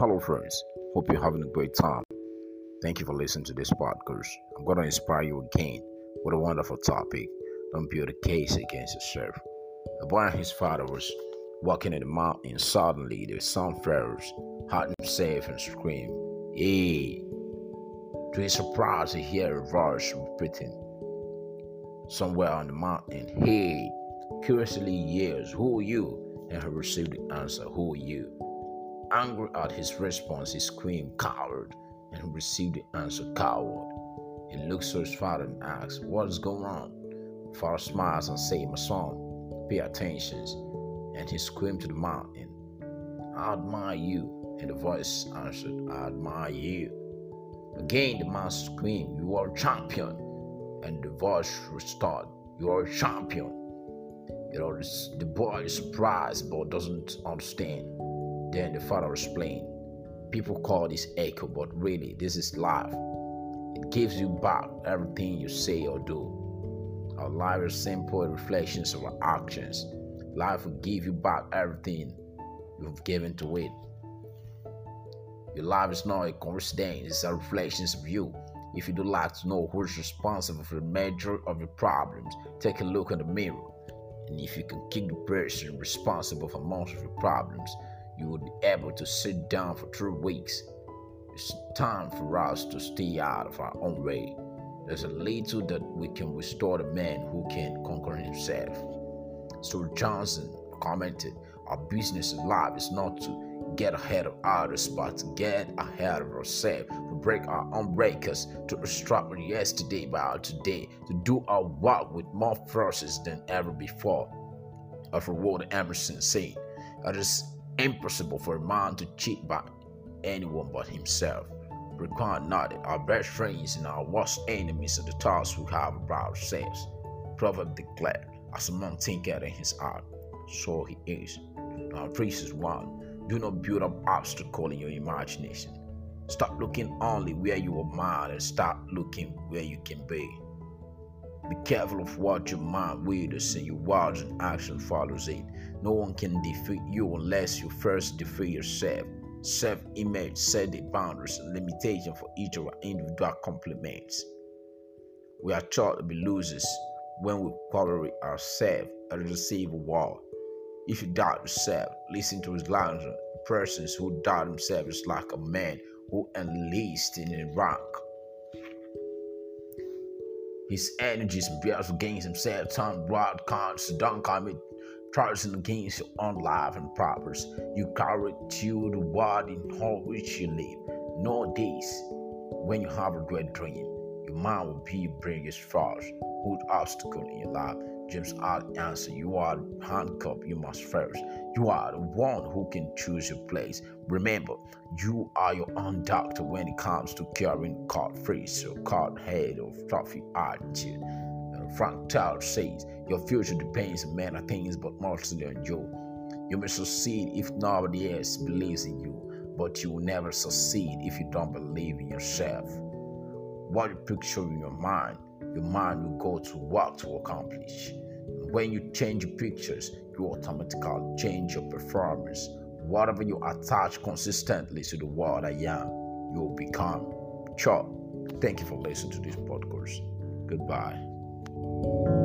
Hello, friends. Hope you're having a great time. Thank you for listening to this podcast. I'm going to inspire you again with a wonderful topic. Don't build a case against yourself. A boy and his father was walking in the mountain. Suddenly, the sound pharaohs heard himself and screamed, Hey! To his surprise, he heard a voice repeating somewhere on the mountain, Hey! Curiously yells, Who are you? And he received the answer, Who are you? Angry at his response, he screamed, Coward, and received the answer, Coward. He looks to his father and asks, What is going on? Father smiles and says, My son, pay attention. And he screamed to the mountain, I admire you. And the voice answered, I admire you. Again, the man screamed, You are a champion. And the voice restored, You are a champion. You know, the boy is surprised but doesn't understand. Then the father explained, People call this echo, but really, this is life. It gives you back everything you say or do. Our life is simple reflections of our actions. Life will give you back everything you've given to it. Your life is not a coincidence, it's a reflection of you. If you would like to know who's responsible for the major of your problems, take a look in the mirror. And if you can kick the person responsible for most of your problems, you will be able to sit down for three weeks. It's time for us to stay out of our own way. There's a little that we can restore the man who can conquer himself. So Johnson commented, Our business in life is not to get ahead of others, but to get ahead of ourselves, to break our own breakers, to extract yesterday by our today, to do our work with more forces than ever before. After what Emerson said, it is impossible for a man to cheat by anyone but himself. Require not our best friends and our worst enemies are the thoughts we have about ourselves. Proverb declared, As a man thinketh in his heart, so he is. Now, verses 1 Do not build up obstacle in your imagination. Stop looking only where you are mad and start looking where you can be. Be careful of what your mind wills and your words and action follows it. No one can defeat you unless you first defeat yourself. Self image set the boundaries and limitations for each of our individual compliments. We are taught to be losers when we with ourselves and receive a war. If you doubt yourself, listen to his lines. Persons who doubt themselves is like a man who enlists in a rank. His energies bears against himself, turn broad cons, don't commit charging against your own life and purpose. You carry to the world in which you live. Know this when you have a great dream, your mind will be your biggest force. Good obstacle in your life. James R. answer, you are handcuffed, you must first. You are the one who can choose your place. Remember, you are your own doctor when it comes to curing card face or card head of trophy attitude. Frank Tower says, Your future depends on many things, but mostly on you. You may succeed if nobody else believes in you, but you will never succeed if you don't believe in yourself. What you picture in your mind, your mind will go to work to accomplish. When you change pictures, you automatically change your performance. Whatever you attach consistently to the word I am, you will become. Sure. Thank you for listening to this podcast. Goodbye.